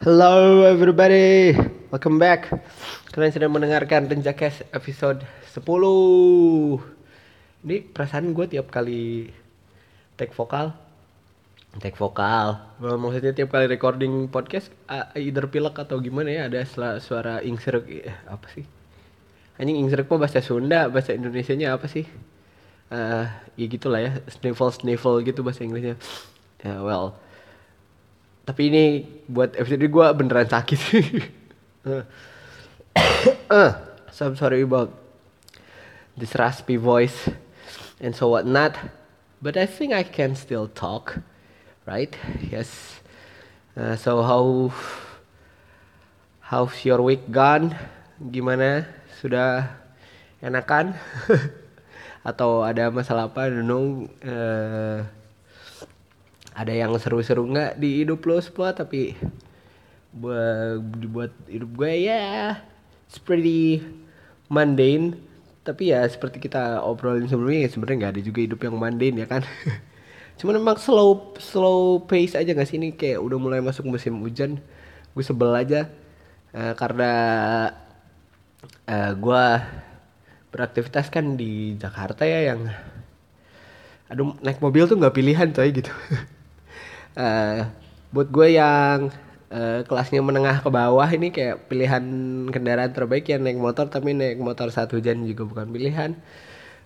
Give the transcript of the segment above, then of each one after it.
Hello everybody, welcome back. Kalian sedang mendengarkan Renjakes episode 10. Ini perasaan gue tiap kali take vokal, take vokal. Maksudnya tiap kali recording podcast, uh, either pilek atau gimana ya, ada suara ingseruk. Eh, apa sih? Anjing ingseruk mah bahasa Sunda, bahasa Indonesianya apa sih? Eh, ya gitulah ya, sniffle sniffle gitu bahasa Inggrisnya. Ya well, tapi ini buat episode gue beneran sakit. Eh, so I'm sorry about this raspy voice and so whatnot but I think I can still talk right? Yes. Uh, so how how's your week gone? Gimana? Sudah enakan? Atau ada masalah apa? I don't Eh, ada yang seru-seru nggak di hidup lo semua? Tapi buat dibuat hidup gue ya it's pretty mundane. Tapi ya seperti kita obrolin sebelumnya ya sebenarnya nggak ada juga hidup yang mundane ya kan? Cuman memang slow slow pace aja nggak sih? Ini kayak udah mulai masuk musim hujan gue sebel aja. Eh, karena eh, gue beraktivitas kan di Jakarta ya yang aduh naik mobil tuh nggak pilihan coy gitu Eh, buat gue yang eh, kelasnya menengah ke bawah ini kayak pilihan kendaraan terbaik ya naik motor tapi naik motor saat hujan juga bukan pilihan.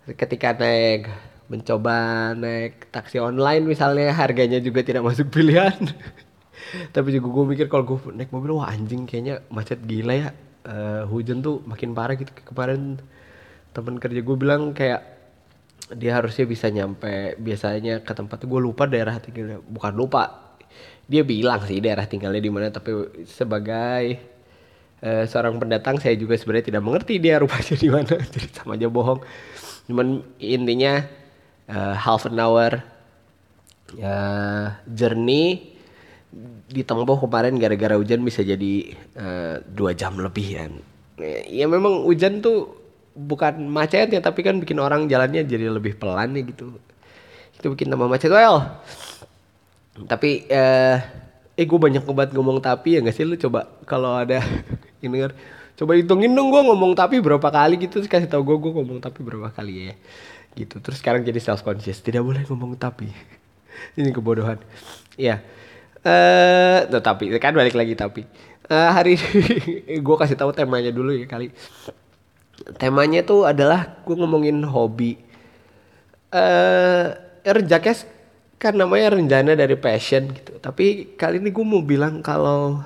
Ketika naik mencoba naik taksi online misalnya harganya juga tidak masuk pilihan. Tapi juga gue mikir kalau gue naik mobil wah anjing kayaknya macet gila ya. Eh, hujan tuh makin parah gitu. Kemarin teman kerja gue bilang kayak dia harusnya bisa nyampe biasanya ke tempat gue lupa daerah tinggalnya bukan lupa dia bilang sih daerah tinggalnya di mana tapi sebagai eh, seorang pendatang saya juga sebenarnya tidak mengerti dia rupanya di mana jadi sama aja bohong. Cuman intinya eh, half an hour ya journey ditempuh kemarin gara-gara hujan bisa jadi dua jam lebih kan. Ya memang hujan tuh bukan macet ya tapi kan bikin orang jalannya jadi lebih pelan ya gitu. Itu bikin tambah macet. Well tapi eh eh gue banyak banget ngomong tapi ya gak sih? Lu coba kalau ada denger coba hitungin dong gue ngomong tapi berapa kali gitu. Terus kasih tau gue gue ngomong tapi berapa kali ya. Gitu. Terus sekarang jadi self conscious tidak boleh ngomong tapi. Ini kebodohan. Ya eh tuh, tapi kan balik lagi tapi. Eh, hari ini gue kasih tahu temanya dulu ya kali temanya tuh adalah gue ngomongin hobi. Eh Renjakes kan namanya rencana dari passion gitu. Tapi kali ini gue mau bilang kalau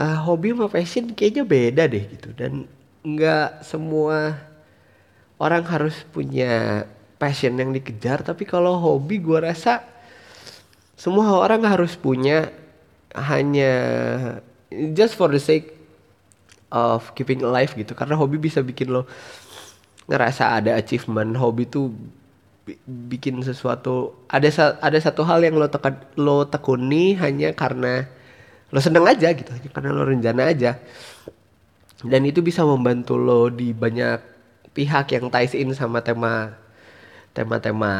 eh, hobi sama passion kayaknya beda deh gitu. Dan nggak semua orang harus punya passion yang dikejar. Tapi kalau hobi gue rasa semua orang harus punya. Hanya just for the sake of keeping alive gitu. Karena hobi bisa bikin lo ngerasa ada achievement. Hobi tuh bi- bikin sesuatu. Ada sa- ada satu hal yang lo tekan lo tekuni hanya karena lo seneng aja gitu hanya karena lo rencana aja. Dan itu bisa membantu lo di banyak pihak yang ties in sama tema tema-tema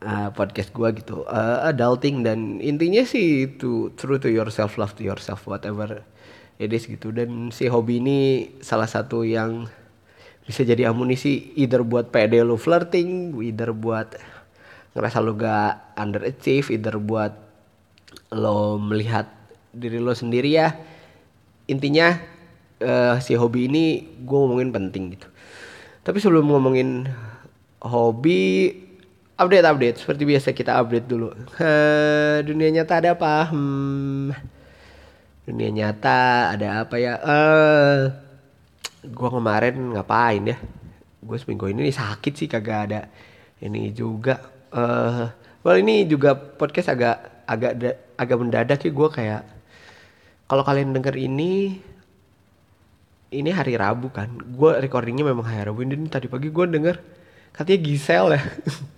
uh, podcast gua gitu. Uh, adulting dan intinya sih itu true to yourself love to yourself whatever is gitu. Dan si hobi ini salah satu yang bisa jadi amunisi either buat pede lo flirting either buat ngerasa lo gak underachieve either buat lo melihat diri lo sendiri ya. Intinya eh, si hobi ini gue ngomongin penting gitu. Tapi sebelum ngomongin hobi update update seperti biasa kita update dulu. Eh, dunia nyata ada apa? Hmm, dunia nyata ada apa ya? Eh gue kemarin ngapain ya? Gue seminggu ini sakit sih kagak ada ini juga. Eh well ini juga podcast agak agak agak mendadak ya gue kayak kalau kalian denger ini ini hari Rabu kan? Gue recordingnya memang hari Rabu. Ini tadi pagi gue denger katanya Giselle ya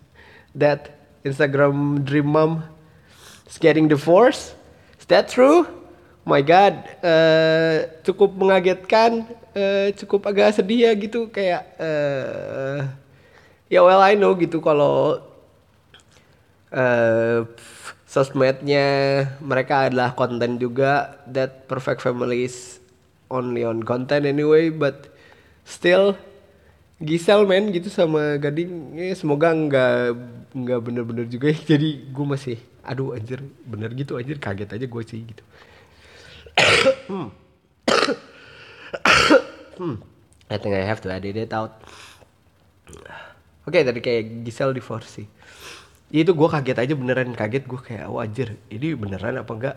that Instagram dream mom is getting divorced. Is that true my god eh, cukup mengagetkan eh, cukup agak sedih ya gitu kayak eh, ya well I know gitu kalau eh, sosmednya mereka adalah konten juga that perfect family is only on content anyway but still Gisel men gitu sama Gading ya semoga nggak nggak bener-bener juga ya. jadi gue masih aduh anjir bener gitu anjir kaget aja gue sih gitu hmm. I think I have to edit it out. Oke tadi kayak Gisel divorce. Itu gue kaget aja beneran kaget. Gue kayak oh anjir ini beneran apa enggak?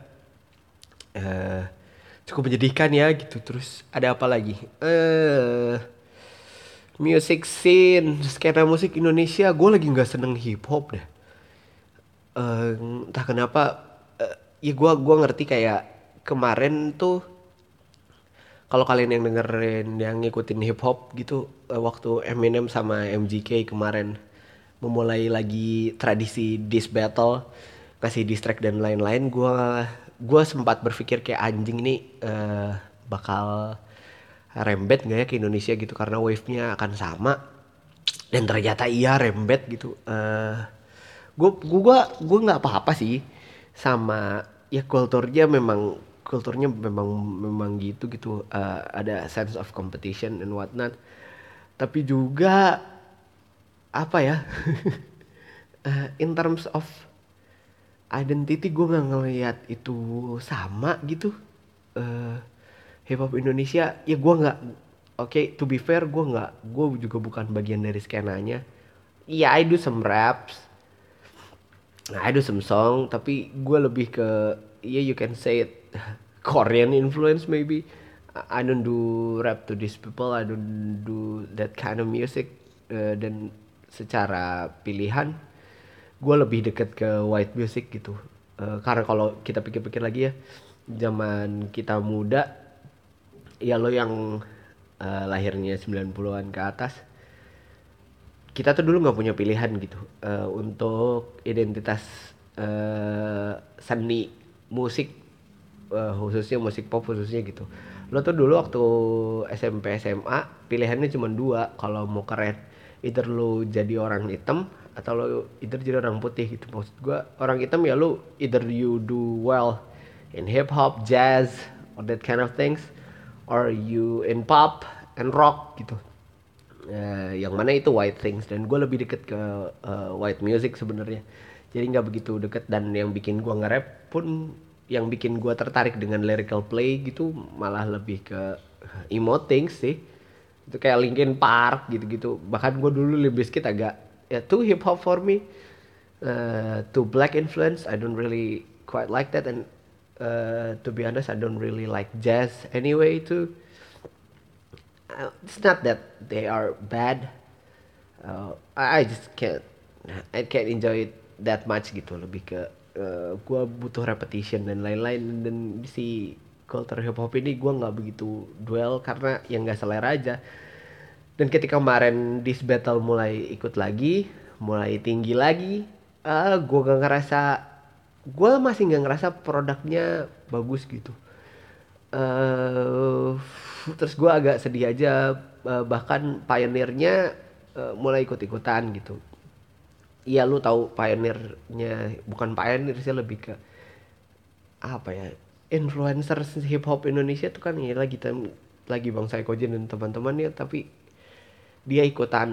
Uh, cukup menyedihkan ya gitu. Terus ada apa lagi? Eh uh, music scene skena musik Indonesia. Gue lagi nggak seneng hip hop deh. Uh, entah kenapa uh, ya gue gua ngerti kayak kemarin tuh kalau kalian yang dengerin yang ngikutin hip hop gitu uh, waktu Eminem sama MGK kemarin memulai lagi tradisi diss battle kasih diss track dan lain-lain gue gue sempat berpikir kayak anjing ini uh, bakal rembet nggak ya ke Indonesia gitu karena wave-nya akan sama. Dan ternyata iya rembet gitu. Gue uh, gue gue nggak apa-apa sih sama ya kulturnya memang kulturnya memang memang gitu gitu. Uh, ada sense of competition and whatnot. Tapi juga apa ya? Uh, in terms of identity gue nggak ngelihat itu sama gitu. Uh, hip hop Indonesia ya gue nggak oke okay, to be fair gue nggak gue juga bukan bagian dari skenanya. Iya yeah, I do some raps. I do some song tapi gue lebih ke yeah you can say it Korean influence maybe. I don't do rap to these people. I don't do that kind of music uh, dan secara pilihan gue lebih deket ke white music gitu. Uh, karena kalau kita pikir-pikir lagi ya zaman kita muda ya lo yang uh, lahirnya 90-an ke atas kita tuh dulu nggak punya pilihan gitu. Uh, untuk identitas uh, seni musik uh, khususnya musik pop khususnya gitu. Lo tuh dulu waktu SMP SMA pilihannya cuma dua. Kalau mau keren either lu jadi orang hitam atau lu either jadi orang putih gitu. Maksud gua orang hitam ya lu either you do well in hip hop jazz or that kind of things or you in pop and rock gitu. Uh, yang mana itu white things. Dan gue lebih deket ke uh, white music sebenarnya. Jadi nggak begitu deket. Dan yang bikin gue nge-rap pun yang bikin gue tertarik dengan lyrical play gitu malah lebih ke emo things sih. Itu kayak Linkin Park gitu-gitu. Bahkan gue dulu lebih sedikit agak ya too hip hop for me. Uh, too black influence I don't really quite like that. And uh, to be honest I don't really like jazz anyway too. Uh, it's not that they are bad. Uh, I just can't I can't enjoy it that much gitu. Lebih ke uh, gue butuh repetition dan lain-lain. Dan si culture hip hop ini gue nggak begitu duel karena yang nggak selera aja. Dan ketika kemarin dis battle mulai ikut lagi mulai tinggi lagi uh, ah, gue gak ngerasa gue masih nggak ngerasa produknya bagus gitu. Uh, terus gue agak sedih aja uh, bahkan pioneernya uh, mulai ikut ikutan gitu iya lu tahu pioneernya bukan pioneer sih lebih ke apa ya influencer hip hop Indonesia tuh kan ya lagi lagi bang Saikojen dan teman-temannya tapi dia ikutan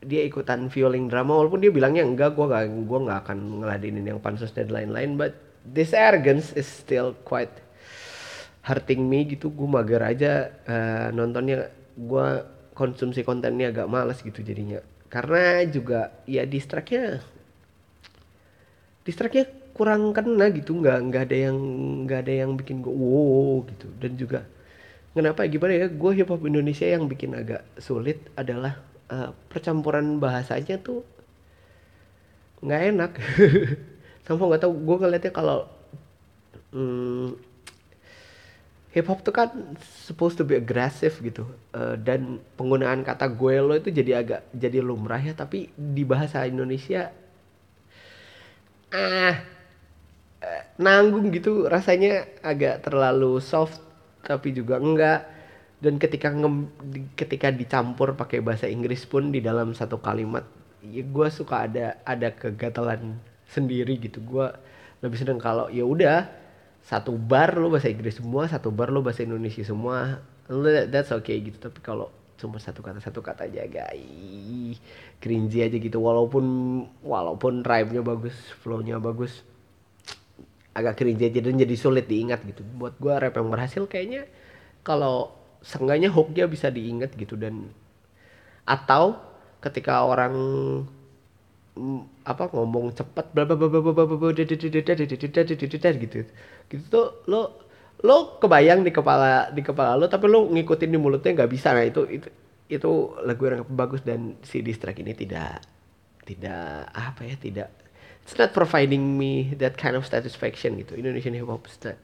dia ikutan violin drama walaupun dia bilangnya enggak gua gak gua nggak akan ngeladenin yang pansus dan lain-lain but this arrogance is still quite hurting me gitu gua mager aja uh, nontonnya gua konsumsi kontennya agak males gitu jadinya karena juga ya distraknya distraknya kurang kena gitu. Nggak nggak ada yang nggak ada yang bikin gue wow gitu. Dan juga kenapa gimana ya gue hip hop Indonesia yang bikin agak sulit adalah uh, percampuran bahasanya tuh nggak enak. Sama nggak tahu gue ngeliatnya kalau hmm, hip hop tuh kan supposed to be aggressive gitu. Uh, dan penggunaan kata gue lo itu jadi agak jadi lumrah ya. Tapi di bahasa Indonesia ah Eh, nanggung gitu. Rasanya agak terlalu soft tapi juga enggak. Dan ketika nge, ketika dicampur pakai bahasa Inggris pun di dalam satu kalimat ya gue suka ada ada kegatalan sendiri gitu. Gue lebih seneng kalau ya udah satu bar lo bahasa Inggris semua satu bar lo bahasa Indonesia semua Lu- that's okay gitu. Tapi kalau cuma satu kata satu kata aja ih, cringy aja gitu. Walaupun walaupun rhyme-nya bagus flow-nya bagus agak cringy aja dan jadi sulit diingat gitu. Buat gua rap yang berhasil kayaknya kalau seenggaknya hooknya bisa diingat gitu dan atau ketika orang apa ngomong cepat bla bla bla bla bla bla gitu gitu tuh lo lo kebayang di kepala di kepala lo tapi lo ngikutin di mulutnya nggak bisa nah itu itu itu lagu yang bagus dan si distrack ini tidak tidak apa ya tidak it's not providing me that kind of satisfaction gitu Indonesian hip hop not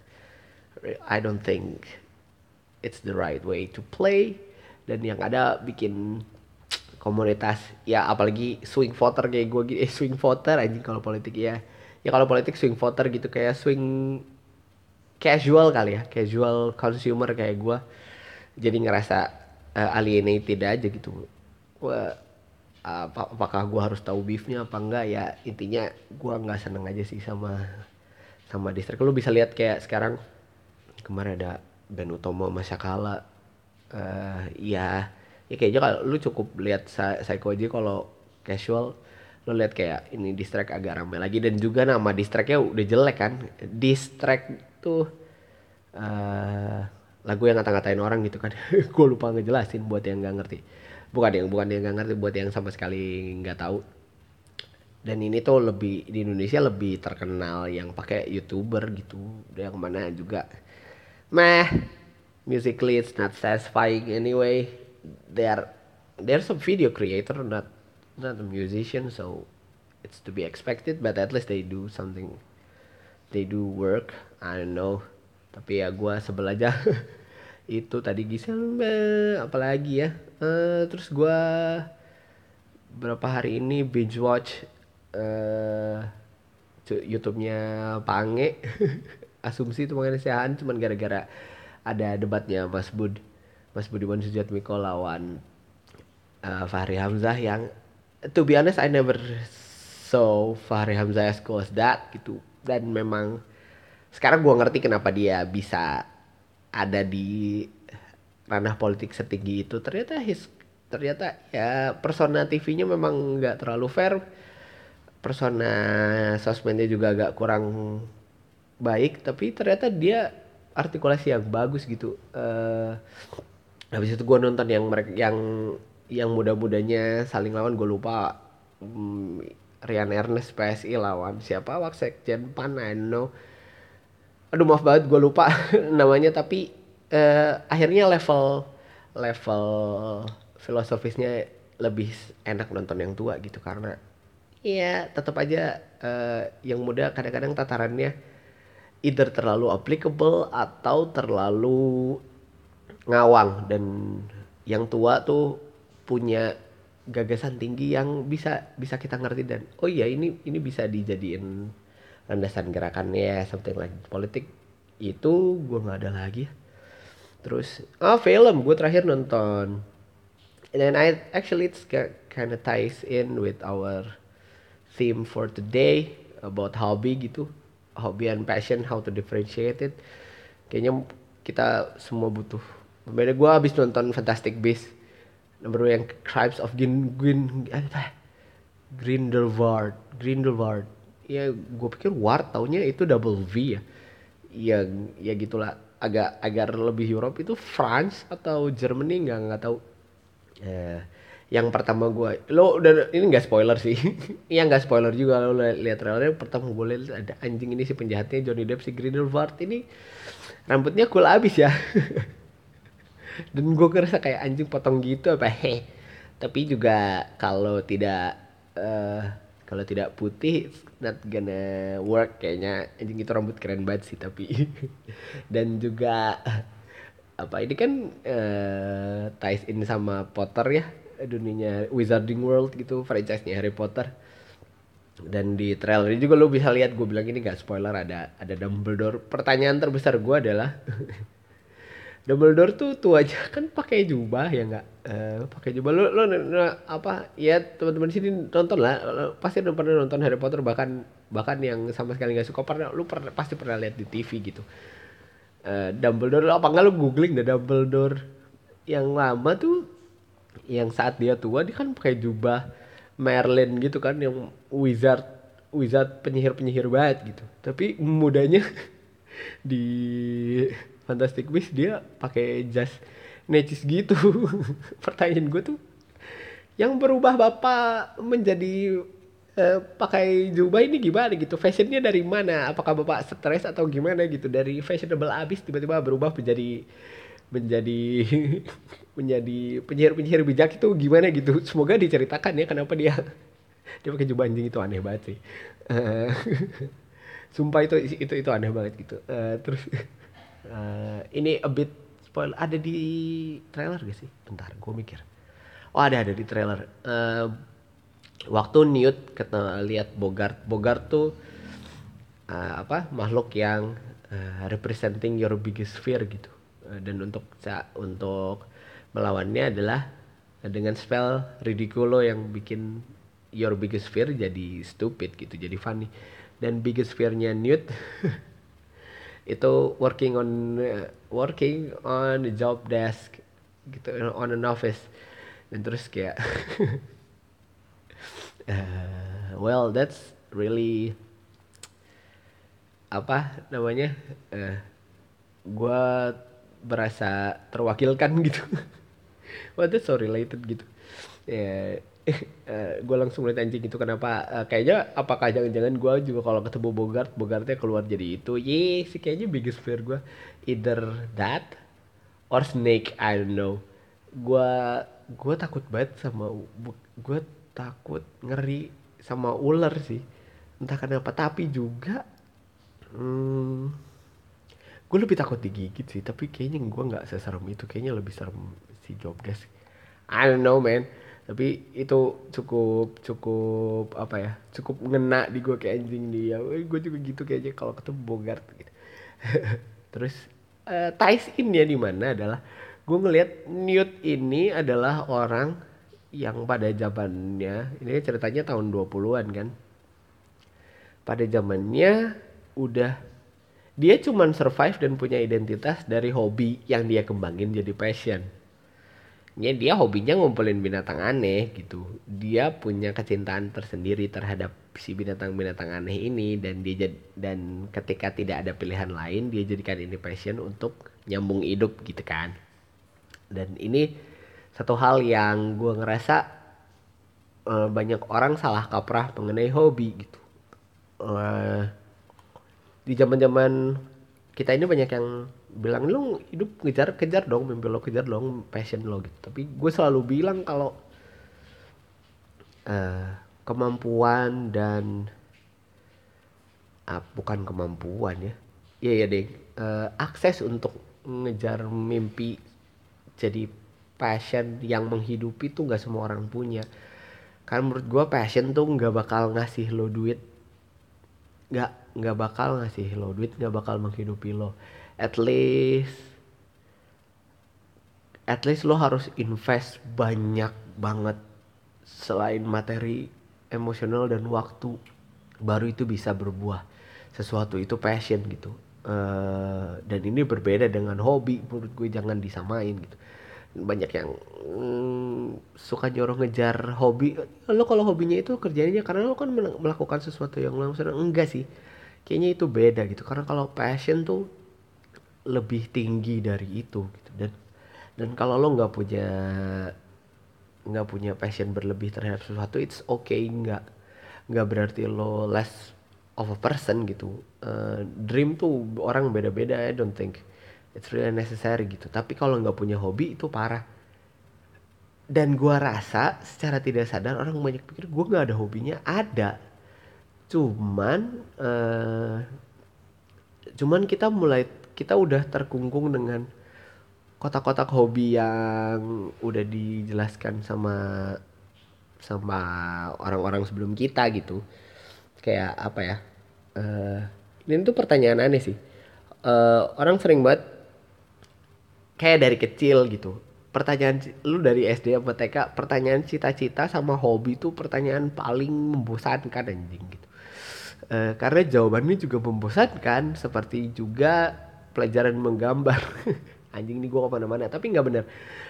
I don't think it's the right way to play dan yang ada bikin komunitas. Ya apalagi swing voter kayak gue gitu eh swing voter anjing kalau politik ya. Ya kalau politik swing voter gitu kayak swing casual kali ya casual consumer kayak gue jadi ngerasa eh, alienated aja gitu. Gua, apa, apakah gue harus tahu beefnya apa enggak? Ya intinya gue nggak seneng aja sih sama sama distrik. Lu bisa lihat kayak sekarang kemarin ada band Utomo Masyakala eh ya ya kayaknya kalau lu cukup lihat Psycho aja kalau casual lu lihat kayak ini distrack agak rame lagi. Dan juga nama distracknya udah jelek kan? Distrack tuh eh lagu yang ngata-ngatain orang gitu kan. Gue lupa ngejelasin buat yang nggak ngerti. Bukan yang bukan yang nggak ngerti buat yang sama sekali nggak tahu. Dan ini tuh lebih di Indonesia lebih terkenal yang pakai youtuber gitu. Yang mana juga. Meh musically it's not satisfying anyway they're they're some video creator not not a musician so it's to be expected but at least they do something they do work. I don't know. Tapi ya gua sebel aja. Itu tadi Gisel eh, apalagi ya? Eh, terus gua berapa hari ini binge watch cu- YouTube-nya Pange asumsi itu mengenai cuman gara-gara ada debatnya Mas Bud Mas Budiman Sujatmiko lawan eh, Fahri Hamzah yang to be honest I never saw Fahri Hamzah as cool as that gitu. Dan memang sekarang gua ngerti kenapa dia bisa ada di ranah politik setinggi itu. Ternyata his ternyata ya persona TV-nya memang nggak terlalu fair. Persona sosmednya juga agak kurang baik tapi ternyata dia artikulasi yang bagus gitu. Eh habis itu gua nonton yang mereka yang yang muda-mudanya saling lawan gue lupa. Hmm, Rian Ernest PSI lawan siapa Waksekjen Pan I know. Aduh maaf banget gue lupa namanya tapi eh, akhirnya level level filosofisnya lebih enak nonton yang tua gitu karena ya tetap aja eh, yang muda kadang-kadang tatarannya either terlalu applicable atau terlalu ngawang. Dan yang tua tuh punya gagasan tinggi yang bisa bisa kita ngerti. Dan oh iya ini ini bisa dijadiin landasan gerakannya something like politik. Itu gua nggak ada lagi. Terus ah film gue terakhir nonton. And then I actually it's kind of ties in with our theme for today about hobby gitu. Hobby and passion how to differentiate it. Kayaknya kita semua butuh beda gue habis nonton Fantastic Beasts. Nomor yang Crimes of Grin Grin apa? Grindelwald Grindelwald. Ya gue pikir Ward taunya itu double V ya. Ya ya gitulah. Agak agar lebih Europe itu France atau Germany nggak nggak tahu. Eh, yang pertama gue lo udah ini nggak spoiler sih. Iya nggak spoiler juga lo li- lihat trailernya pertama gue lihat ada anjing ini si penjahatnya Johnny Depp si Grindelwald ini. Rambutnya cool abis ya dan gue ngerasa kayak anjing potong gitu apa heh tapi juga kalau tidak eh kalau tidak putih it's not gonna work kayaknya. Anjing itu rambut keren banget sih tapi. Dan juga apa ini kan eh ties in sama Potter ya dunianya Wizarding World gitu franchise-nya Harry Potter. Dan di trailer ini juga lo bisa lihat gue bilang ini gak spoiler ada ada Dumbledore. Pertanyaan terbesar gue adalah Dumbledore tuh aja kan pakai jubah ya nggak? Eh, pakai jubah. Lo lo lo- apa ya teman-teman sini nonton lah. Lo pasti udah pernah nonton Harry Potter bahkan bahkan yang sama sekali nggak suka. Pernah lu pernah pasti pernah lihat di TV gitu. Eh, Dumbledore apa nggak lu googling deh Dumbledore. Yang lama tuh yang saat dia tua dia kan pakai jubah Merlin gitu kan yang wizard wizard penyihir penyihir banget gitu. Tapi mudanya di Fantastic Beasts dia pakai jas necis gitu. Pertanyaan gue tuh yang berubah bapak menjadi eh, pakai jubah ini gimana gitu? Fashionnya dari mana? Apakah bapak stres atau gimana gitu? Dari fashionable abis tiba-tiba berubah menjadi menjadi menjadi penyihir-penyihir bijak itu gimana gitu? Semoga diceritakan ya kenapa dia dia pakai jubah anjing itu aneh banget sih. Eh, sumpah itu itu itu aneh banget gitu. Eh, terus eh, ini a bit spoil. Ada di trailer gak sih? Bentar gue mikir. Oh ada ada di trailer. Eh, waktu Newt ketemu lihat Bogart Bogart tuh eh, apa makhluk yang eh, representing your biggest fear gitu. Eh, dan untuk untuk melawannya adalah dengan spell ridiculo yang bikin your biggest fear jadi stupid gitu jadi funny. Dan biggest fearnya Newt itu working on eh, working on the job desk gitu on an office. Dan terus kayak eh, well that's really apa namanya eh gua berasa terwakilkan gitu. Well that's so related gitu. Ya gue langsung lihat anjing itu kenapa eh, kayaknya apakah jangan-jangan gua juga kalau ketemu Bogart Bogartnya keluar jadi itu. Ye sih kayaknya biggest fear gua. Either that or snake I don't know. Gua gua takut banget sama gua takut ngeri sama ular sih. Entah kenapa tapi juga hmm, gue lebih takut digigit sih. Tapi kayaknya gue nggak seserem itu. Kayaknya lebih serem si job desk I don't know man tapi itu cukup cukup apa ya cukup ngena di gue kayak anjing dia gue juga gitu kayaknya kalau ketemu Bogart gitu terus eh, ties in ya di mana adalah gue ngelihat Newt ini adalah orang yang pada zamannya ini ceritanya tahun 20-an kan pada zamannya udah dia cuman survive dan punya identitas dari hobi yang dia kembangin jadi passion. Ya dia hobinya ngumpulin binatang aneh gitu. Dia punya kecintaan tersendiri terhadap si binatang-binatang aneh ini dan dia jad- dan ketika tidak ada pilihan lain dia jadikan ini passion untuk nyambung hidup gitu kan. Dan ini satu hal yang gue ngerasa eh, banyak orang salah kaprah mengenai hobi gitu. Eh, di zaman-zaman kita ini banyak yang bilang lu hidup ngejar kejar dong mimpi lo kejar dong passion lo gitu. Tapi gue selalu bilang kalau eh, kemampuan dan ah, bukan kemampuan ya. Iya ya deh Eh, akses untuk ngejar mimpi jadi passion yang menghidupi tuh nggak semua orang punya. Kan menurut gue passion tuh nggak bakal ngasih lo duit. Nggak nggak bakal ngasih lo duit nggak bakal menghidupi lo at least at least lo harus invest banyak banget selain materi emosional dan waktu baru itu bisa berbuah sesuatu. Itu passion gitu. Eh, dan ini berbeda dengan hobi menurut gue. Jangan disamain gitu. Banyak yang mm, suka nyuruh ngejar hobi. Lo kalau hobinya itu kerjanya karena lo kan mel- melakukan sesuatu yang senang enggak sih. Kayaknya itu beda gitu. Karena kalau passion tuh lebih tinggi dari itu gitu. Dan dan kalau lo nggak punya nggak punya passion berlebih terhadap sesuatu it's okay nggak nggak berarti lo less of a person gitu. Eh, dream tuh orang beda-beda I don't think it's really necessary gitu. Tapi kalau nggak punya hobi itu parah. Dan gua rasa secara tidak sadar orang banyak pikir gua nggak ada hobinya. Ada. Cuman eh cuman kita mulai kita udah terkungkung dengan kotak-kotak hobi yang udah dijelaskan sama sama orang-orang sebelum kita gitu. Kayak apa ya? Eh ini tuh pertanyaan aneh sih. Eh, orang sering banget kayak dari kecil gitu pertanyaan lu dari SD sama TK pertanyaan cita-cita sama hobi tuh pertanyaan paling membosankan anjing gitu. Eh, karena jawabannya juga membosankan seperti juga pelajaran menggambar. Anjing nih gua ke mana-mana. Tapi nggak bener.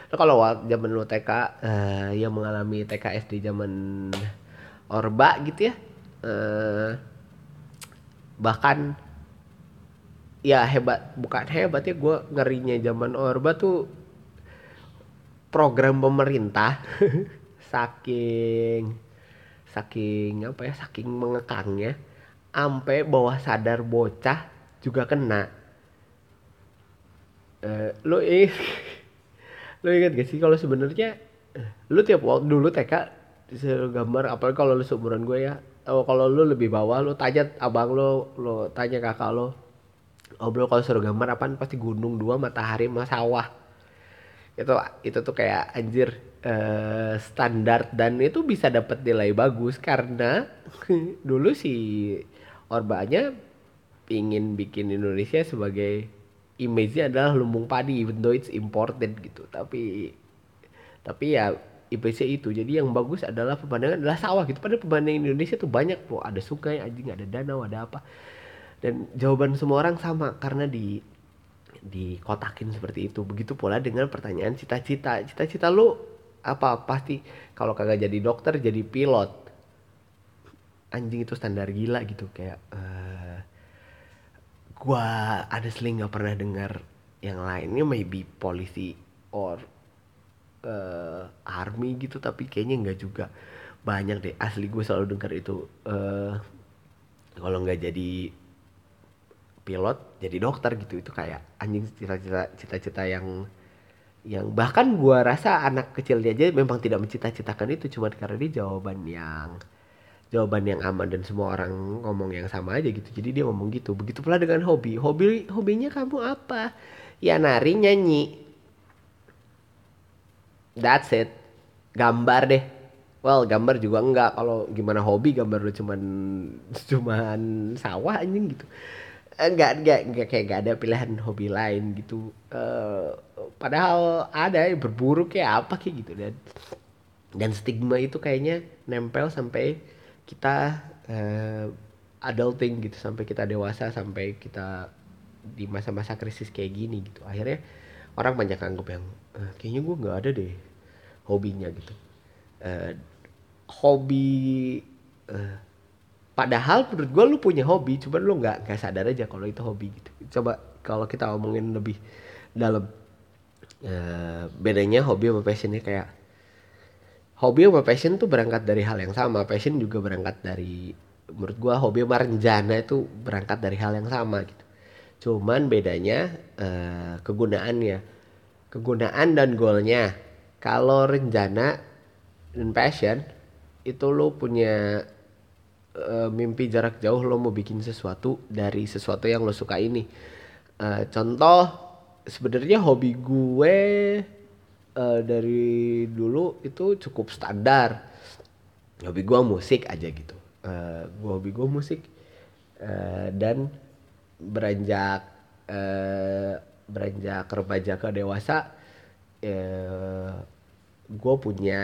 Nah, kalau zaman lu TK eh, yang mengalami TK SD zaman Orba gitu ya eh, bahkan ya hebat bukan hebat ya gue ngerinya zaman Orba tuh program pemerintah. Saking saking apa ya saking mengekangnya sampai bawah sadar bocah juga kena Eh, lu eh lu ingat gak sih kalau sebenarnya lu tiap waktu dulu TK disuruh gambar apalagi kalau lu seumuran gue ya oh, kalau lu lebih bawah lu tanya abang lu lu tanya kakak lu oh bro kalau suruh gambar apaan? Pasti gunung dua matahari sama sawah. Itu itu tuh kayak anjir eh, standar dan itu bisa dapat nilai bagus karena dulu si Orbanya ingin bikin Indonesia sebagai image-nya adalah lumbung padi even though it's imported gitu. Tapi tapi ya IPC itu. Jadi yang bagus adalah pemandangan adalah sawah gitu. Padahal pemandangan Indonesia tuh banyak tuh ada sungai anjing ada danau ada apa. Dan jawaban semua orang sama karena di dikotakin seperti itu. Begitu pula dengan pertanyaan cita-cita. Cita-cita lu apa? Pasti kalau kagak jadi dokter jadi pilot. Anjing itu standar gila gitu. Kayak eh, gua honestly nggak pernah dengar yang lainnya maybe polisi or eh, army gitu tapi kayaknya nggak juga banyak deh. Asli gue selalu dengar itu eh kalau nggak jadi pilot jadi dokter gitu. Itu kayak anjing cita-cita cita-cita yang yang bahkan gua rasa anak kecil dia aja memang tidak mencita-citakan itu cuma karena dia jawaban yang jawaban yang aman dan semua orang ngomong yang sama aja gitu. Jadi dia ngomong gitu. Begitu pula dengan hobi. Hobi hobinya kamu apa? Ya nari nyanyi. That's it. Gambar deh. Well gambar juga enggak. Kalau gimana hobi gambar lu cuman cuman sawah anjing gitu. Enggak enggak enggak kayak gak ada pilihan hobi lain gitu. Eh, padahal ada yang berburu kayak apa kayak gitu. Dan dan stigma itu kayaknya nempel sampai kita eh, adulting gitu sampai kita dewasa sampai kita di masa-masa krisis kayak gini gitu. Akhirnya orang banyak anggap yang "Eh, kayaknya gue nggak ada deh hobinya gitu. Eh, hobi eh, padahal menurut gue lu punya hobi cuman lu nggak nggak sadar aja kalau itu hobi gitu. Coba kalau kita omongin lebih dalam eh, bedanya hobi sama passionnya kayak hobi sama passion tuh berangkat dari hal yang sama. Passion juga berangkat dari menurut gua hobi sama rencana itu berangkat dari hal yang sama gitu. Cuman bedanya eh, kegunaannya. Kegunaan dan goalnya. Kalau rencana dan passion itu lo punya eh, mimpi jarak jauh lo mau bikin sesuatu dari sesuatu yang lo suka ini. Eh, contoh sebenarnya hobi gue eh, dari dulu itu cukup standar. Hobi gue musik aja gitu. Eh, gue hobi gue musik Eh, dan beranjak eh, beranjak remaja ke dewasa eh, gue punya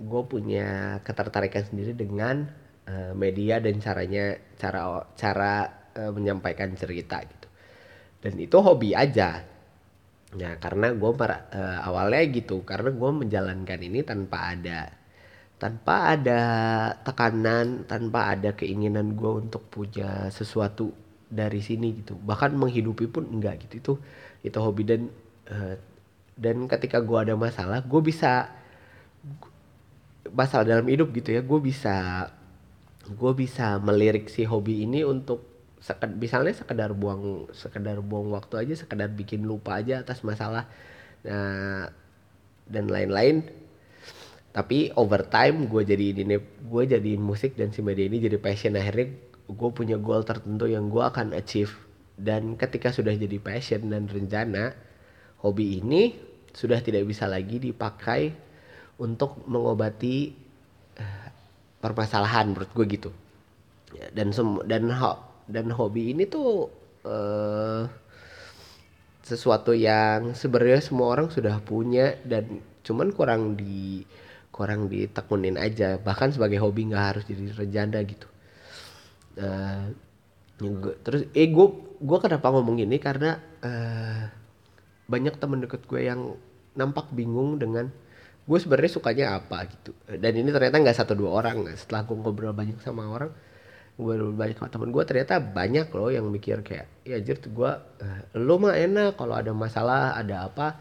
gue punya ketertarikan sendiri dengan eh, media dan caranya cara cara eh, menyampaikan cerita gitu. Dan itu hobi aja ya karena gue awalnya gitu karena gue menjalankan ini tanpa ada tanpa ada tekanan tanpa ada keinginan gue untuk punya sesuatu dari sini gitu. Bahkan menghidupi pun enggak gitu. Itu itu hobi dan eh, dan ketika gue ada masalah gue bisa masalah dalam hidup gitu ya gue bisa gue bisa melirik si hobi ini untuk seked, misalnya sekedar buang sekedar buang waktu aja sekedar bikin lupa aja atas masalah nah dan lain-lain. Tapi over time gue jadi ini gue jadiin musik dan si media ini jadi passion. Akhirnya gue punya goal tertentu yang gue akan achieve. Dan ketika sudah jadi passion dan rencana hobi ini sudah tidak bisa lagi dipakai untuk mengobati eh, permasalahan menurut gue gitu. Dan sem dan dan hobi ini tuh eh sesuatu yang sebenarnya semua orang sudah punya dan cuman kurang di kurang ditekunin aja. Bahkan sebagai hobi nggak harus jadi rejanda gitu. Uh, terus eh gue gue kenapa ngomong ini? Karena uh, banyak temen deket gue yang nampak bingung dengan gue sebenarnya sukanya apa gitu. Dan ini ternyata nggak satu dua orang. Setelah gue ngobrol banyak sama orang gue banyak sama gue ternyata banyak loh yang mikir kayak ya jir gue uh, lo mah enak kalau ada masalah ada apa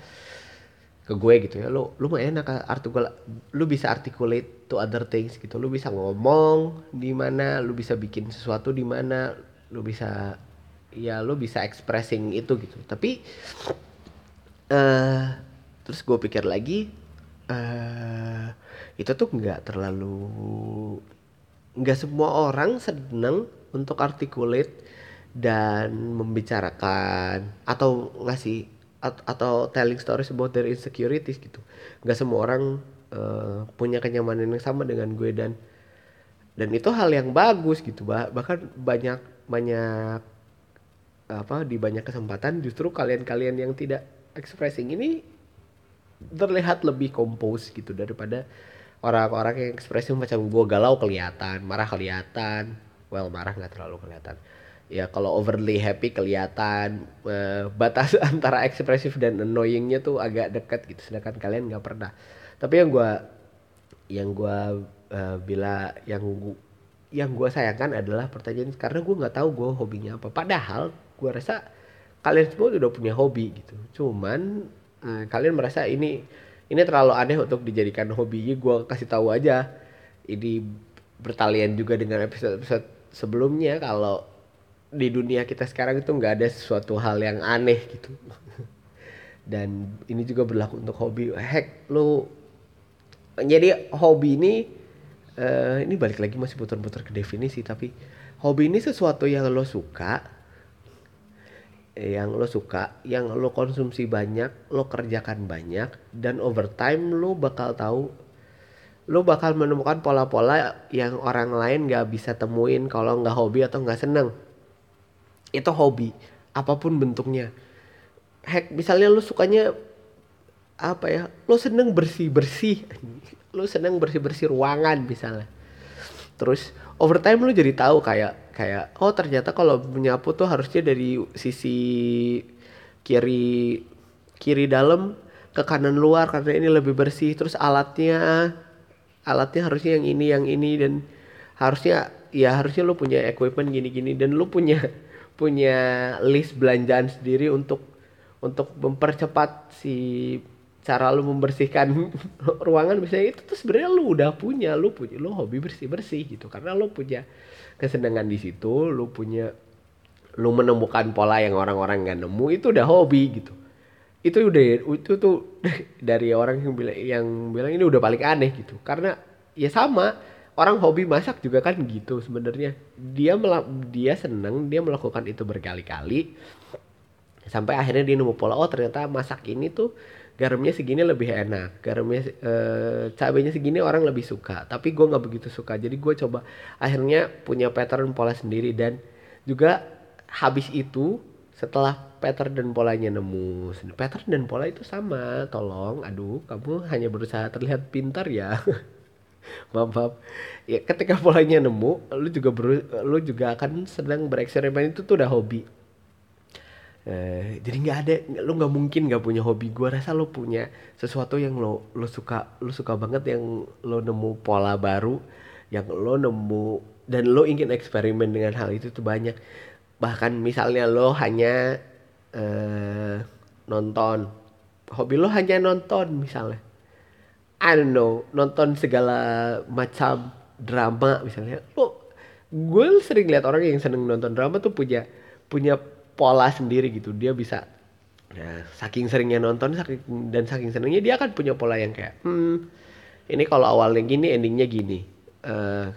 ke gue gitu ya. Lo lo mah enak artikel lo bisa articulate to other things gitu. Lo bisa ngomong di mana lo bisa bikin sesuatu di mana lo bisa ya lo bisa expressing itu gitu. Tapi uh, terus gue pikir lagi uh, itu tuh nggak terlalu nggak semua orang seneng untuk articulate dan membicarakan atau ngasih atau telling stories about their insecurities gitu. Nggak semua orang uh, punya kenyamanan yang sama dengan gue dan dan itu hal yang bagus gitu. Bah bahkan banyak banyak apa di banyak kesempatan justru kalian-kalian yang tidak expressing ini terlihat lebih kompos gitu daripada orang-orang yang ekspresi macam gue galau kelihatan marah kelihatan. Well marah nggak terlalu kelihatan. Ya kalau overly happy kelihatan uh, batas antara ekspresif dan annoyingnya tuh agak dekat gitu sedangkan kalian nggak pernah. Tapi yang gue yang gue uh, bila yang gua, yang gue sayangkan adalah pertanyaan karena gue nggak tahu gue hobinya apa. Padahal gue rasa kalian semua udah punya hobi gitu. Cuman uh, kalian merasa ini ini terlalu aneh untuk dijadikan hobi. Gue kasih tahu aja. Ini bertalian juga dengan episode-episode sebelumnya kalau di dunia kita sekarang itu nggak ada sesuatu hal yang aneh gitu. Dan ini juga berlaku untuk hobi. Heck lo jadi hobi ini uh, ini balik lagi masih putar-putar ke definisi tapi hobi ini sesuatu yang lo suka yang lo suka, yang lo konsumsi banyak, lo kerjakan banyak, dan over time lo bakal tahu, lo bakal menemukan pola-pola yang orang lain gak bisa temuin kalau nggak hobi atau nggak seneng. Itu hobi, apa pun bentuknya. Heck, misalnya lo sukanya apa ya, lo seneng bersih-bersih, lo seneng bersih-bersih ruangan misalnya. Terus over time lo jadi tahu kayak kayak oh ternyata kalau menyapu tuh harusnya dari sisi kiri kiri dalam ke kanan luar karena ini lebih bersih. Terus alatnya alatnya harusnya yang ini yang ini dan harusnya ya harusnya lu punya equipment gini-gini. Dan lu punya punya list belanjaan sendiri untuk untuk mempercepat si cara lu membersihkan ruangan misalnya itu tuh sebenarnya lu udah punya lu punya lu hobi bersih bersih gitu. Karena lu punya kesenangan di situ lu punya lu menemukan pola yang orang-orang nggak nemu itu udah hobi gitu. Itu udah itu tuh dari orang yang bilang yang bilang ini udah paling aneh gitu. Karena ya sama orang hobi masak juga kan gitu sebenarnya. Dia dia seneng dia melakukan itu berkali-kali sampai akhirnya dia nemu pola oh ternyata masak ini tuh garamnya segini lebih enak. Garamnya e, cabenya segini orang lebih suka. Tapi gue nggak begitu suka. Jadi gue coba akhirnya punya pattern pola sendiri. Dan juga habis itu setelah pattern dan polanya nemu pattern dan pola itu sama. Tolong aduh kamu hanya berusaha terlihat pintar ya. Maaf, maaf. Ya ketika polanya nemu lu juga beru, lu juga akan sedang bereksperimen. Itu tuh udah hobi Eh, jadi nggak ada lo nggak mungkin nggak punya hobi. Gue rasa lo punya sesuatu yang lo lo suka lo suka banget yang lo nemu pola baru yang lo nemu dan lo ingin eksperimen dengan hal itu tuh banyak. Bahkan misalnya lo hanya uh, nonton. Hobi lo hanya nonton misalnya. I don't know nonton segala macam drama misalnya. Lo gue sering lihat orang yang seneng nonton drama tuh punya punya pola sendiri gitu. Dia bisa ya, saking seringnya nonton saking, dan saking senengnya dia akan punya pola yang kayak hmm ini kalau awalnya gini endingnya gini. Uh,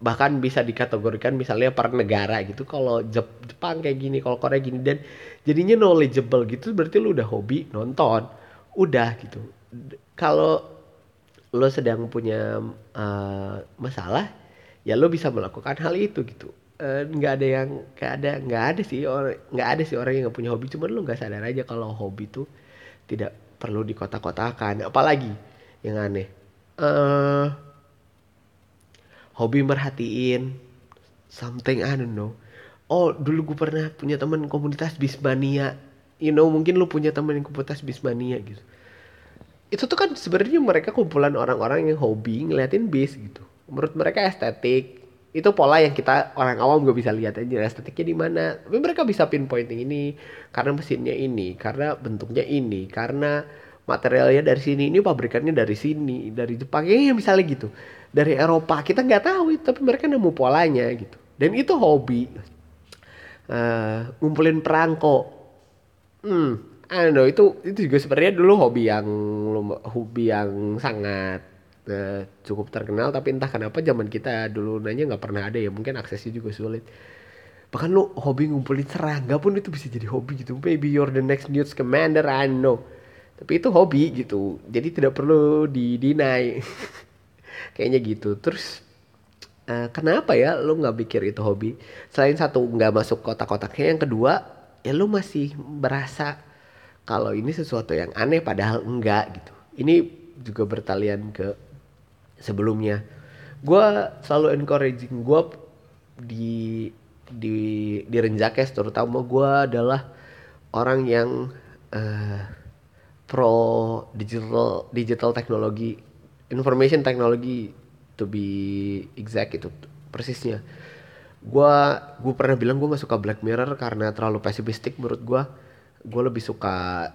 bahkan bisa dikategorikan misalnya per negara gitu. Kalau Jepang kayak gini kalau Korea gini dan jadinya knowledgeable gitu berarti lu udah hobi nonton. Udah gitu. Kalau lo sedang punya uh, masalah ya lo bisa melakukan hal itu gitu eh, nggak ada yang nggak ada nggak ada sih orang nggak ada sih orang yang nggak punya hobi. Cuman lu nggak sadar aja kalau hobi tuh tidak perlu di kotak-kotakan apalagi yang aneh. Eh hobi merhatiin. Something I don't know. Oh dulu gue pernah punya teman komunitas bismania. You know mungkin lu punya teman komunitas bismania gitu. Itu tuh kan sebenarnya mereka kumpulan orang-orang yang hobi ngeliatin bis gitu. Menurut mereka estetik itu pola yang kita orang awam gak bisa lihat aja estetiknya di mana. Tapi mereka bisa pinpointing ini karena mesinnya ini karena bentuknya ini karena materialnya dari sini ini pabrikannya dari sini dari Jepang. Ya misalnya gitu. Dari Eropa kita nggak tahu tapi mereka nemu polanya gitu. Dan itu hobi. Uh, ngumpulin perangko. Hmm I don't itu itu juga sebenarnya dulu hobi yang hobi yang sangat uh, cukup terkenal tapi entah kenapa zaman kita dulu nanya nggak pernah ada ya mungkin aksesnya juga sulit. Bahkan lu hobi ngumpulin serangga pun itu bisa jadi hobi gitu. Maybe you're the next news commander I know. Tapi itu hobi gitu. Jadi tidak perlu di deny. Kayaknya gitu. Terus uh, kenapa ya lu nggak pikir itu hobi? Selain satu nggak masuk kotak-kotaknya yang kedua ya lu masih berasa kalau ini sesuatu yang aneh padahal enggak gitu. Ini juga bertalian ke sebelumnya. Gue selalu encouraging gue di di di Renjakes terutama gue adalah orang yang uh, pro digital digital teknologi information technology to be exact itu persisnya. Gue gue pernah bilang gue gak suka Black Mirror karena terlalu pesimistik menurut gue gue lebih suka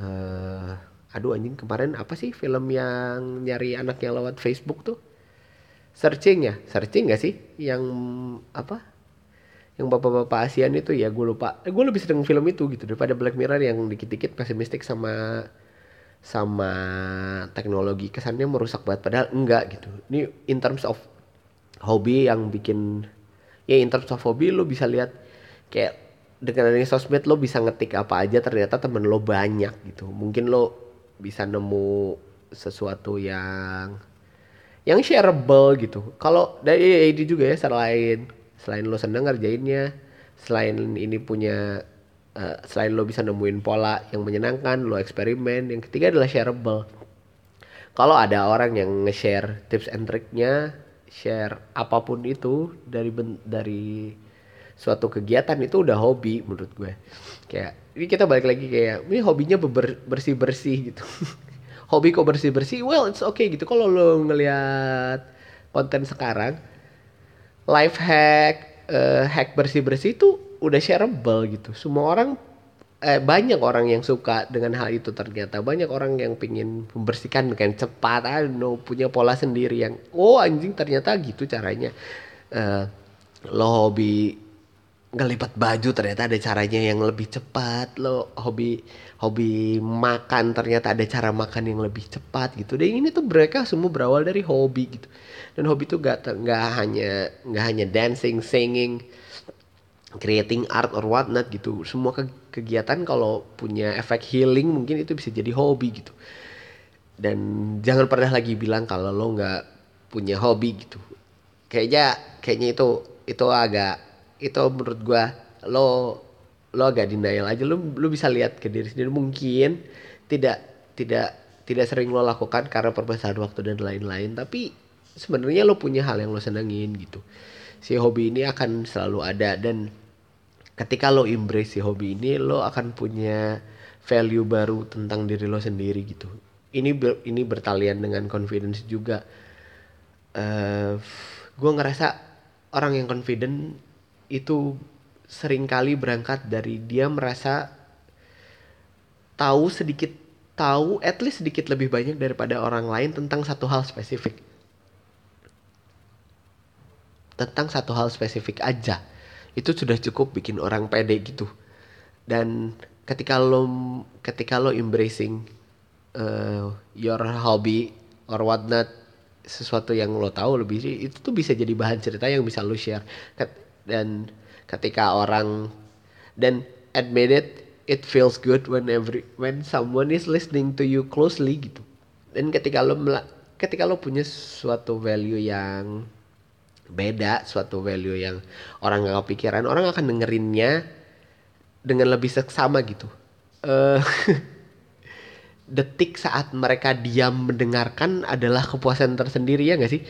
uh, aduh anjing kemarin apa sih film yang nyari anak yang lewat Facebook tuh? Searching ya? Searching gak sih? Yang apa? Yang bapak-bapak ASEAN itu ya gue lupa. Eh, gue lebih sedang film itu gitu daripada Black Mirror yang dikit-dikit pesimistik sama sama teknologi kesannya merusak banget. Padahal enggak gitu. Ini in terms of hobi yang bikin ya in terms of hobi lo bisa lihat kayak dengan adanya sosmed lo bisa ngetik apa aja ternyata temen lo banyak gitu. Mungkin lo bisa nemu sesuatu yang yang shareable gitu. Kalau dari ini juga ya selain selain lo seneng ngerjainnya selain ini punya uh, selain lo bisa nemuin pola yang menyenangkan lo eksperimen yang ketiga adalah shareable. Kalau ada orang yang nge-share tips and triknya share apa pun itu dari dari suatu kegiatan itu udah hobi menurut gue. Kayak ini kita balik lagi kayak ini hobinya bersih bersih gitu. Hobi kok bersih bersih well it's okay gitu. Kalau lo ngelihat konten sekarang life hack uh, hack bersih bersih itu udah shareable gitu. Semua orang eh, banyak orang yang suka dengan hal itu ternyata. Banyak orang yang pingin membersihkan dengan cepat. I punya pola sendiri yang oh anjing ternyata gitu caranya. Uh, lo hobi ngelipat baju ternyata ada caranya yang lebih cepat lo hobi hobi makan ternyata ada cara makan yang lebih cepat gitu. Dan ini tuh mereka semua berawal dari hobi gitu. Dan hobi tuh gak nggak hanya nggak hanya dancing singing creating art or what not gitu. Semua ke kegiatan kalau punya efek healing mungkin itu bisa jadi hobi gitu. Dan jangan pernah lagi bilang kalau lo nggak punya hobi gitu. Kayaknya kayaknya itu itu agak itu menurut gua lo lo agak denial aja. Lo lo bisa lihat ke diri sendiri. Mungkin tidak tidak tidak sering lo lakukan karena permasalahan waktu dan lain-lain. Tapi sebenarnya lo punya hal yang lo senengin gitu. Si hobi ini akan selalu ada. Dan ketika lo embrace si hobi ini lo akan punya value baru tentang diri lo sendiri gitu. Ini ini bertalian dengan confidence juga. Uh, eh, gue ngerasa orang yang confident itu sering kali berangkat dari dia merasa tahu sedikit tahu at least sedikit lebih banyak daripada orang lain tentang satu hal spesifik. Tentang satu hal spesifik aja. Itu sudah cukup bikin orang pede gitu. Dan ketika lo ketika lo embracing uh, your hobby or what not sesuatu yang lo tahu lebih itu tuh bisa jadi bahan cerita yang bisa lo share dan ketika orang dan admit it it feels good when every when someone is listening to you closely gitu. Dan ketika lo ketika lo punya suatu value yang beda suatu value yang orang nggak kepikiran orang akan dengerinnya dengan lebih seksama gitu. Eh detik saat mereka diam mendengarkan adalah kepuasan tersendiri ya nggak sih?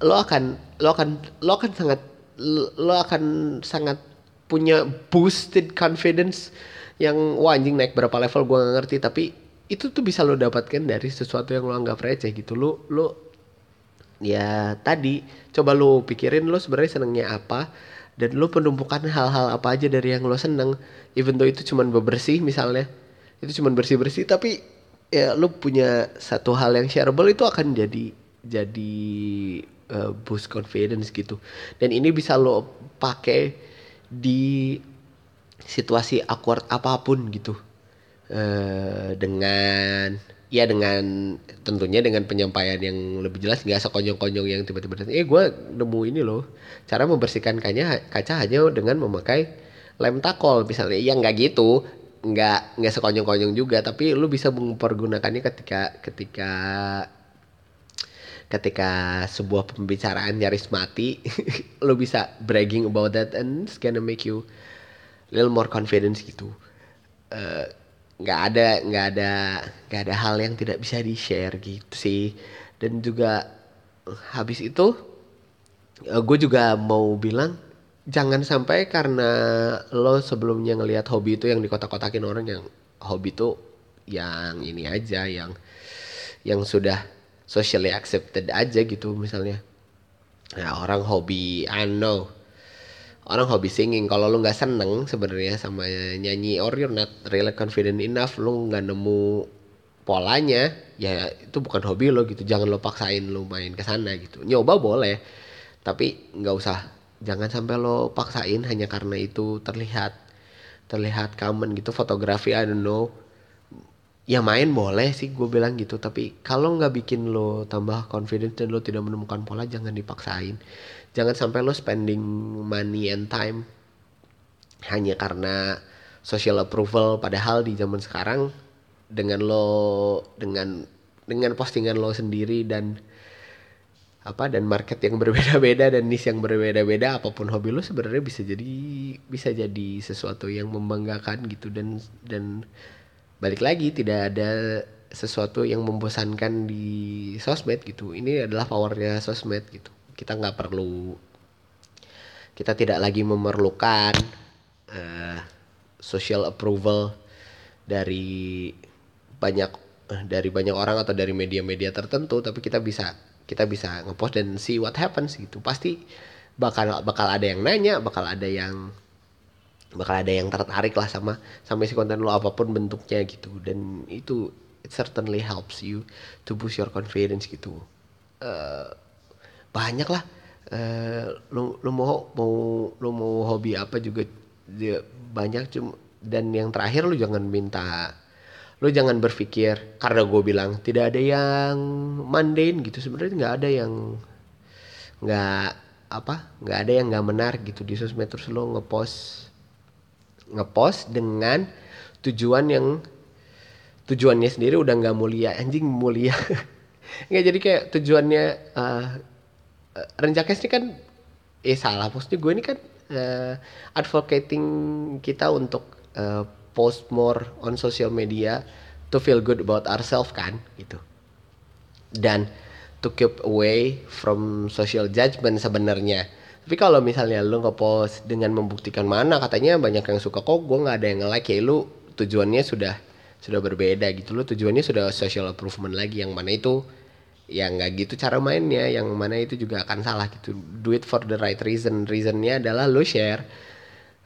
Lo akan lo akan lo akan sangat lo akan sangat punya boosted confidence yang wah anjing naik berapa level gua gak ngerti. Tapi itu tuh bisa lo dapatkan dari sesuatu yang lo anggap receh gitu. Lo lo ya tadi coba lo pikirin lo sebenarnya senengnya apa dan lo penumpukan hal-hal apa aja dari yang lo seneng. Even though itu cuman bebersih misalnya itu cuman bersih-bersih tapi ya lu punya satu hal yang shareable itu akan jadi jadi uh, boost confidence gitu. Dan ini bisa lo pakai di situasi awkward apa pun gitu. Uh, dengan ya dengan tentunya dengan penyampaian yang lebih jelas nggak sekonyong-konyong yang tiba-tiba eh gue nemu ini loh. Cara membersihkan kaca kaca hanya dengan memakai lem takol. Misalnya ya nggak gitu. Nggak nggak sekonyong-konyong juga. Tapi lu bisa mempergunakannya ketika ketika ketika sebuah pembicaraan nyaris mati lu bisa bragging about that and it's gonna make you little more confidence gitu. Uh, nggak ada nggak ada nggak ada hal yang tidak bisa di share gitu sih. Dan juga habis itu uh, gue juga mau bilang jangan sampai karena lo sebelumnya ngelihat hobi itu yang dikotak-kotakin orang yang hobi itu yang ini aja yang yang sudah socially accepted aja gitu misalnya. Nah orang hobi I know. Orang hobi singing kalau lo nggak seneng sebenarnya sama nyanyi or you're not really confident enough lo nggak nemu polanya ya itu bukan hobi lo gitu. Jangan lo paksain lo main ke sana gitu. Nyoba boleh tapi nggak usah. Jangan sampai lo paksain hanya karena itu terlihat terlihat common gitu. Fotografi I don't know ya main boleh sih gue bilang gitu. Tapi kalau nggak bikin lo tambah confidence dan lo tidak menemukan pola jangan dipaksain. Jangan sampai lo spending money and time hanya karena social approval. Padahal di zaman sekarang dengan lo dengan dengan postingan lo sendiri dan apa dan market yang berbeda-beda dan niche yang berbeda-beda apa pun hobi lo sebenarnya bisa jadi bisa jadi sesuatu yang membanggakan gitu dan dan balik lagi tidak ada sesuatu yang membosankan di sosmed gitu. Ini adalah powernya sosmed gitu. Kita nggak perlu kita tidak lagi memerlukan uh, social approval dari banyak dari banyak orang atau dari media-media tertentu tapi kita bisa kita bisa ngepost dan see what happens gitu. Pasti bakal bakal ada yang nanya bakal ada yang bakal ada yang tertarik lah sama sama si konten lo apa pun bentuknya gitu. Dan itu it certainly helps you to boost your confidence gitu. Uh, banyak lah. Uh, lo lo mau mau lo mau hobi apa juga dia banyak cuma dan yang terakhir lo jangan minta lo jangan berpikir karena gue bilang tidak ada yang mundane gitu. Sebenarnya nggak ada yang nggak apa nggak ada yang nggak menarik gitu di sosmed. Terus lo ngepost ngepost dengan tujuan yang tujuannya sendiri udah nggak mulia. Anjing mulia. Nggak jadi kayak tujuannya uh, uh, Renjakes ini kan eh salah. Maksudnya gue ini kan uh, advocating kita untuk uh, post more on social media to feel good about ourselves kan gitu. Dan to keep away from social judgment sebenarnya tapi kalau misalnya lu nge-post dengan membuktikan mana katanya banyak yang suka kok gue nggak ada yang nge-like ya lu tujuannya sudah sudah berbeda gitu. Lo tujuannya sudah social improvement lagi yang mana itu yang nggak gitu cara mainnya yang mana itu juga akan salah gitu. Do it for the right reason. Reasonnya adalah lo share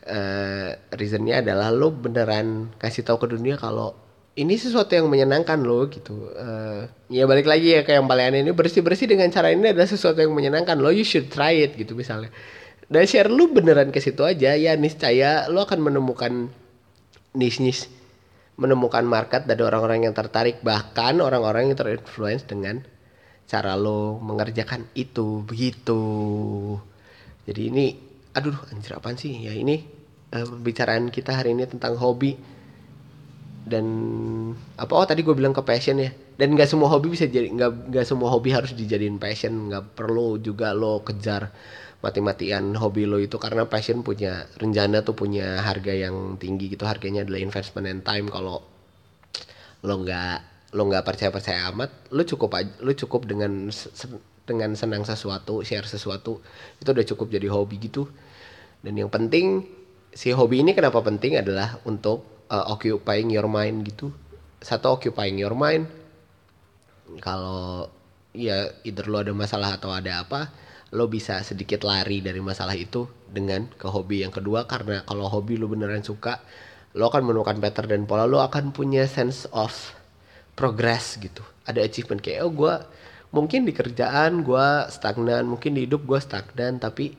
uh, reasonnya adalah lo beneran kasih tahu ke dunia kalau ini sesuatu yang menyenangkan lo gitu. Uh, ya balik lagi ya kayak yang paling ini bersih bersih dengan cara ini adalah sesuatu yang menyenangkan lo you should try it gitu misalnya. Dan share lo beneran ke situ aja ya niscaya lo akan menemukan niche niche menemukan market dari orang-orang yang tertarik bahkan orang-orang yang terinfluence dengan cara lo mengerjakan itu begitu. Jadi ini aduh anjir apaan sih? Ya ini uh, pembicaraan kita hari ini tentang hobi dan apa oh tadi gue bilang ke passion ya. Dan nggak semua hobi bisa jadi nggak nggak semua hobi harus dijadiin passion. Nggak perlu juga lo kejar mati-matian hobi lo itu karena passion punya rencana tuh punya harga yang tinggi gitu. Harganya adalah investment and time. Kalau lo nggak lo nggak percaya percaya amat lo cukup aja lo cukup dengan dengan senang sesuatu share sesuatu itu udah cukup jadi hobi gitu. Dan yang penting si hobi ini kenapa penting adalah untuk uh, occupying your mind gitu. Satu occupying your mind. Kalau ya either lo ada masalah atau ada apa lo bisa sedikit lari dari masalah itu dengan ke hobi yang kedua. Karena kalau hobi lo beneran suka lo akan menemukan pattern dan pola. Lo akan punya sense of progress gitu. Ada achievement kayak oh gue mungkin di kerjaan gue stagnan mungkin di hidup gue stagnan tapi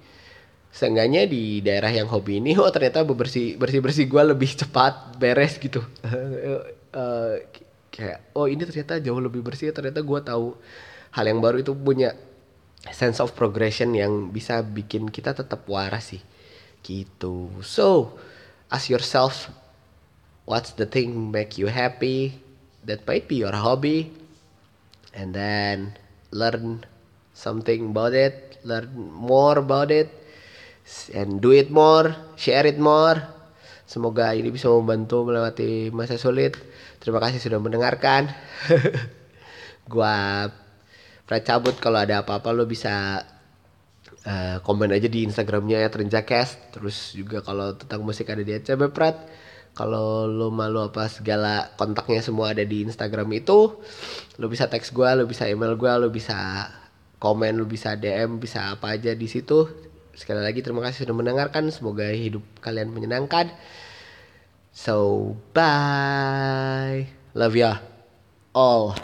seenggaknya di daerah yang hobi ini oh ternyata bersih bersih bersih gue lebih cepat beres gitu. Uh, kayak oh ini ternyata jauh lebih bersih ternyata gue tahu hal yang baru. Itu punya sense of progression yang bisa bikin kita tetap waras sih. Gitu. So ask yourself what's the thing make you happy? That might be your hobby. And then learn something about it, learn more about it, and do it more, share it more. Semoga ini bisa membantu melewati masa sulit. Terima kasih sudah mendengarkan. Gua cabut kalau ada apa-apa lo bisa uh, komen aja di Instagramnya ya Trenjakast. Terus juga kalau tentang musik ada di CB Prat kalau lo malu apa segala kontaknya semua ada di Instagram itu lo bisa teks gue lo bisa email gue lo bisa komen lo bisa DM bisa apa aja di situ sekali lagi terima kasih sudah mendengarkan. Semoga hidup kalian menyenangkan. So bye. Love ya all